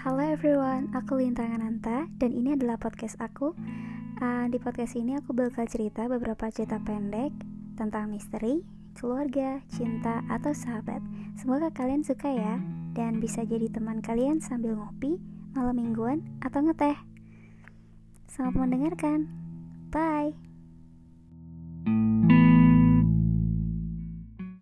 Halo everyone, aku Lintang Ananta dan ini adalah podcast aku. Uh, di podcast ini aku bakal cerita beberapa cerita pendek tentang misteri, keluarga, cinta, atau sahabat. Semoga kalian suka ya dan bisa jadi teman kalian sambil ngopi, malam mingguan, atau ngeteh. Selamat mendengarkan. Bye.